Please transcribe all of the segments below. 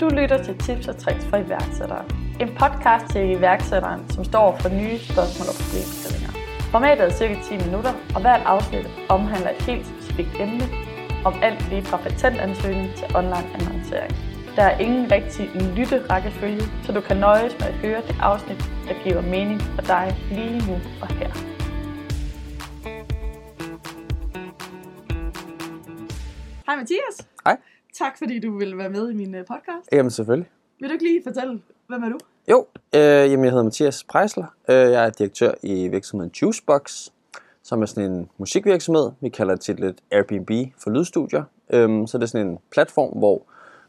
Du lytter til Tips og Tricks for iværksættere. En podcast til iværksætteren, som står for nye spørgsmål og problemstillinger. Formatet er cirka 10 minutter, og hvert afsnit omhandler et helt specifikt emne om alt lige fra patentansøgning til online annoncering. Der er ingen rigtig lytte-rækkefølge, så du kan nøjes med at høre det afsnit, der giver mening for dig lige nu og her. Hej Mathias. Hej. Tak fordi du ville være med i min øh, podcast. Jamen selvfølgelig. Vil du ikke lige fortælle, hvem er du? Jo, øh, jamen jeg hedder Mathias Preisler. Øh, jeg er direktør i virksomheden Juicebox, som er sådan en musikvirksomhed. Vi kalder det til lidt Airbnb for lydstudier. Øh, så det er sådan en platform, hvor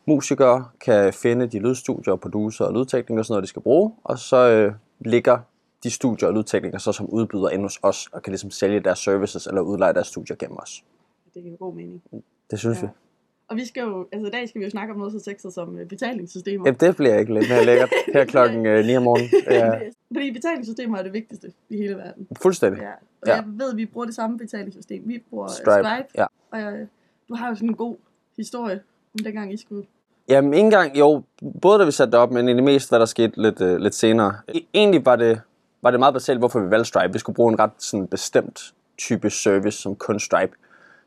musikere kan finde de lydstudier, producer og lydteknikere og sådan noget, de skal bruge. Og så øh, ligger de studier og lydteknikere så som udbyder ind hos os, og kan ligesom sælge deres services eller udleje deres studier gennem os. Det giver god mening. Det synes Ja. vi. Og vi skal jo, altså i dag skal vi jo snakke om noget så sexet som øh, betalingssystemer. Jamen, det bliver ikke lidt mere lækkert her klokken øh, 9 om morgenen. Ja, Fordi betalingssystemer er det vigtigste i hele verden. fuldstændig. Ja. Og Ja. jeg ved, at vi bruger det samme betalingssystem. Vi bruger Stripe. Stripe. Ja. Og øh, du har jo sådan en god historie om dengang I skulle. Jamen, ikke engang, jo, både da vi satte det op, men i det meste, hvad der skete lidt, øh, lidt senere. E- Egentlig var det, var det meget basalt, hvorfor vi valgte Stripe. Vi skulle bruge en ret sådan, bestemt type service, som kun Stripe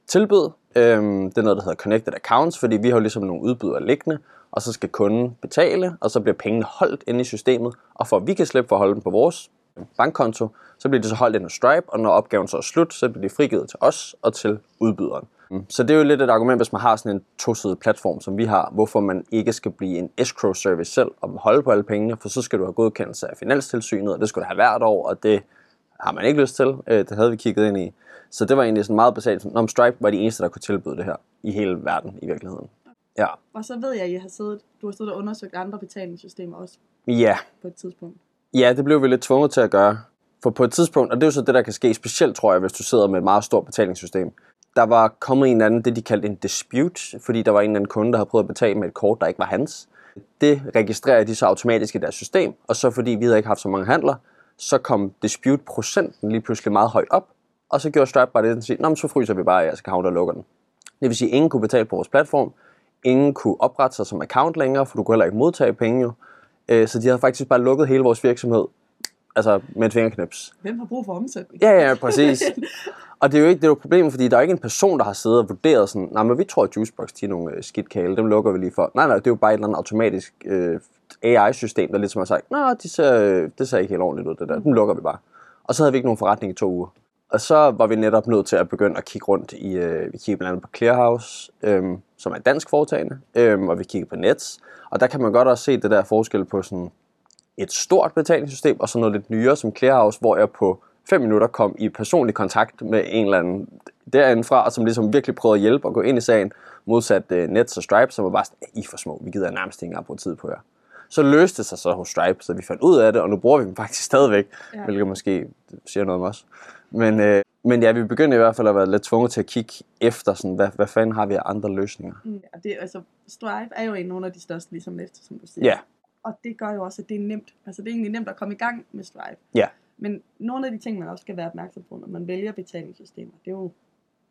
tilbød. Øhm, det er noget, der hedder Connected Accounts, fordi vi har jo ligesom nogle udbydere liggende, og så skal kunden betale, og så bliver pengene holdt inde i systemet, og for at vi kan slippe for at holde dem på vores bankkonto, så bliver de så holdt inde hos Stripe, og når opgaven så er slut, så bliver de frigivet til os og til udbyderen. Mm. Så det er jo lidt et argument, hvis man har sådan en tosidig platform, som vi har, hvorfor man ikke skal blive en escrow service selv og holde på alle pengene, for så skal du have godkendelse af Finanstilsynet, og det skal du have hvert år, og det har man ikke lyst til. Øh, Det havde vi kigget ind i. Så det var egentlig sådan meget basalt. Om Stripe var de eneste, der kunne tilbyde det her i hele verden i virkeligheden. Ja. Og så ved jeg, at I har siddet, du har siddet og undersøgt andre betalingssystemer også Ja, på et tidspunkt. Ja, det blev vi lidt tvunget til at gøre. For på et tidspunkt, og det er jo så det, der kan ske specielt, tror jeg, hvis du sidder med et meget stort betalingssystem. Der var kommet en anden, det de kaldte en dispute, fordi der var en eller anden kunde, der havde prøvet at betale med et kort, der ikke var hans. Det registrerer de så automatisk i deres system, og så fordi vi havde ikke haft så mange handler, så kom dispute-procenten lige pludselig meget højt op, og så gjorde Stripe bare det, at sige, Nå, så fryser vi bare jeres account og lukker den. Det vil sige, at ingen kunne betale på vores platform, ingen kunne oprette sig som account længere, for du kunne heller ikke modtage penge jo. Øh, Så de havde faktisk bare lukket hele vores virksomhed, altså med et fingerknips. Hvem har brug for omsætning? Ja, ja, præcis. Og det er jo ikke det er jo problemet, fordi der er ikke en person, der har siddet og vurderet sådan, nej, men vi tror, at Juicebox, de er nogle øh, skidt kæle, dem lukker vi lige for. Nej, nej, det er jo bare et eller andet automatisk øh, AI-system, der ligesom har sagt, nej, de ser, det ser ikke helt ordentligt ud, det der, Den lukker vi bare. Og så havde vi ikke nogen forretning i to uger. Og så var vi netop nødt til at begynde at kigge rundt i, øh, vi kiggede blandt andet på Clearhouse, øh, som er et dansk foretagende, øh, og vi kiggede på Nets. Og der kan man godt også se det der forskel på sådan et stort betalingssystem, og så noget lidt nyere som Clearhouse, hvor jeg på 5 minutter kom i personlig kontakt med en eller anden derindefra, og som ligesom virkelig prøvede at hjælpe og gå ind i sagen, modsat øh, Nets og Stripe, som var bare sådan, I er for små, vi gider nærmest ikke engang bruge tid på jer. Så løste det sig så hos Stripe, så vi fandt ud af det, og nu bruger vi dem faktisk stadigvæk, Ja. ja. hvilket måske siger noget om os. Men, øh, men ja, vi begyndte i hvert fald at være lidt tvunget til at kigge efter, sådan, hvad, hvad fanden har vi af andre løsninger. Mm, og det, altså, Stripe er jo en nogle af de største, ligesom Neft, som du siger. Ja, Og det gør jo også, at det er nemt. Altså, det er egentlig nemt at komme i gang med Stripe. ja, Men nogle af de ting, man også skal være opmærksom på, når man vælger betalingssystemer, det er jo,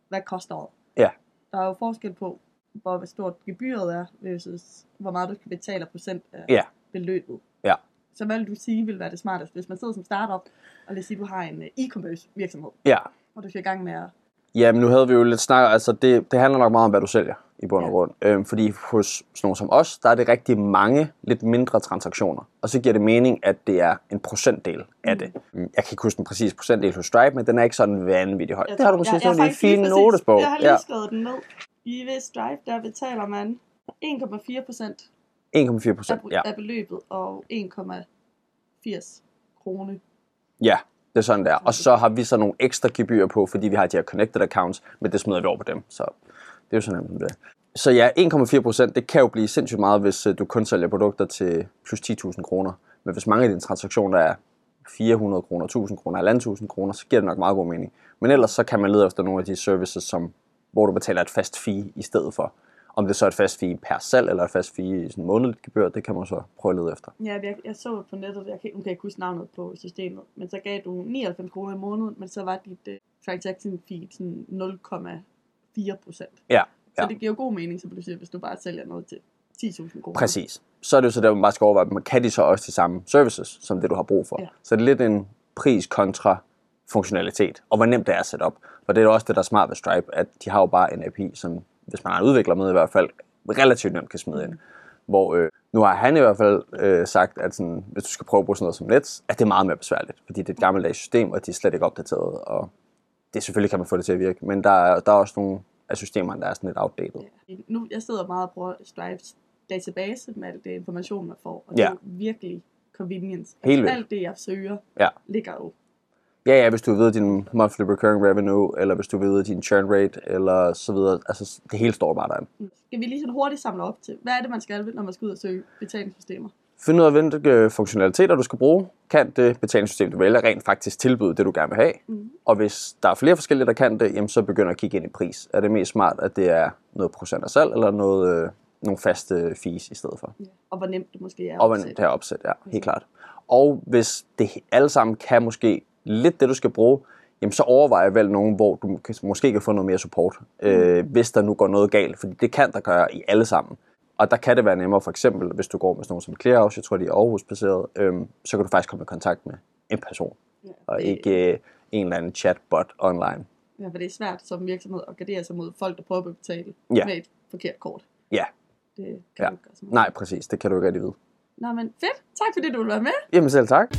hvad koster det? ja, Der er jo forskel på, hvor stort gebyret er, versus hvor meget du skal betale procent af ja, beløbet. ja. Så hvad vil du sige vil være det smarteste, hvis man sidder som startup, og lad os sige, du har en øh, e-commerce virksomhed, ja. og du skal i gang med at... Ja, men nu havde vi jo lidt snak, altså det, det handler nok meget om, hvad du sælger i bund og Ja. grund. Øhm, fordi hos sådan nogle som os, der er det rigtig mange lidt mindre transaktioner. Og så giver det mening, at det er en procentdel af det. Mm, Jeg kan ikke huske den præcise procentdel hos Stripe, men den er ikke sådan vanvittigt høj. Jeg Det har du måske jeg, jeg, sådan en faktisk lige fin præcis- notesbog. Jeg har lige Ja, skrevet den ned. I ved Stripe, der betaler man 1,4 procent 1,4 af, procent. Ja. af beløbet og 1,80 krone. ja, det er sådan der. Og så har vi så nogle ekstra gebyrer på, fordi vi har de her connected accounts, men det smider vi over på dem. Så det er jo sådan nemt det. Så ja, 1,4 procent, det kan jo blive sindssygt meget, hvis øh, du kun sælger produkter til plus 10.000 kroner. Men hvis mange af dine transaktioner er 400 kroner, 1000 kroner, 1.500 kroner, så giver det nok meget god mening. Men ellers så kan man lede efter nogle af de services, som, hvor du betaler et fast fee i stedet for. Om det så er et fast fee per salg, eller et fast fee i sådan månedligt gebyr, det kan man så prøve at lede efter. Ja, jeg, jeg så på nettet, jeg kan, nu kan ikke huske navnet på systemet, men så gav du 99 kroner i måneden, men så var dit uh, transaction fee sådan 0,4 procent. Ja, Så ja. det giver jo god mening, som du siger, hvis du bare sælger noget til 10.000 kroner. Præcis. Så er det jo så der, man bare skal overveje, kan de så også de samme services, som det du har brug for? Ja. Så det er lidt en pris kontra funktionalitet, og hvor nemt det er at sætte op. For det er jo også det, der er smart ved Stripe, at de har jo bare en API, som hvis man har en udvikler med i hvert fald, relativt nemt kan smide ind. Hvor øh, nu har han i hvert fald øh, sagt, at sådan, hvis du skal prøve at bruge sådan noget som Nets, at det er meget mere besværligt, fordi det er et gammeldags system, og de er slet ikke opdateret, og det selvfølgelig kan man få det til at virke, men der er, der er også nogle af systemerne, der er sådan lidt outdated. Ja. Nu, jeg sidder meget og bruger Stripes database med alt det information, man får, og det Ja. er virkelig convenience. Helt vildt. Alt det, jeg søger, Ja. ligger jo. Ja, ja, hvis du ved din monthly recurring revenue, eller hvis du ved din churn rate, eller så videre. Altså, det hele står bare derinde. Skal vi lige sådan hurtigt samle op til, hvad er det, man skal, når man skal ud og søge betalingssystemer? Find ud af, hvilke funktionaliteter du skal bruge. Kan det betalingssystem, du vælger, rent faktisk tilbyde det, du gerne vil have? Mm. Og hvis der er flere forskellige, der kan det, jamen, så begynder at kigge ind i pris. Er det mest smart, at det er noget procent af salg, eller noget, øh, nogle faste fees i stedet for? Ja. Og hvor nemt det måske er at Og hvordan opsætte. det her opsæt, ja, helt klart. Og hvis det alle sammen kan måske lidt det, du skal bruge, jamen så overvej vel nogen, hvor du kan, måske kan få noget mere support, øh, hvis der nu går noget galt, fordi det kan der gøre i alle sammen. Og der kan det være nemmere, for eksempel, hvis du går med sådan nogen som Clearhouse, jeg tror, de er Aarhus-baseret, øhm, så kan du faktisk komme i kontakt med en person, Ja, og ikke øh, en eller anden chatbot online. Ja, for det er svært som virksomhed at gardere sig mod folk, der prøver at betale Ja. med et forkert kort. Ja, Det kan Ja. du ikke gøre nej, præcis, det kan du ikke rigtig vide. Nå, men fedt. Tak fordi du ville være med. Jamen selv tak.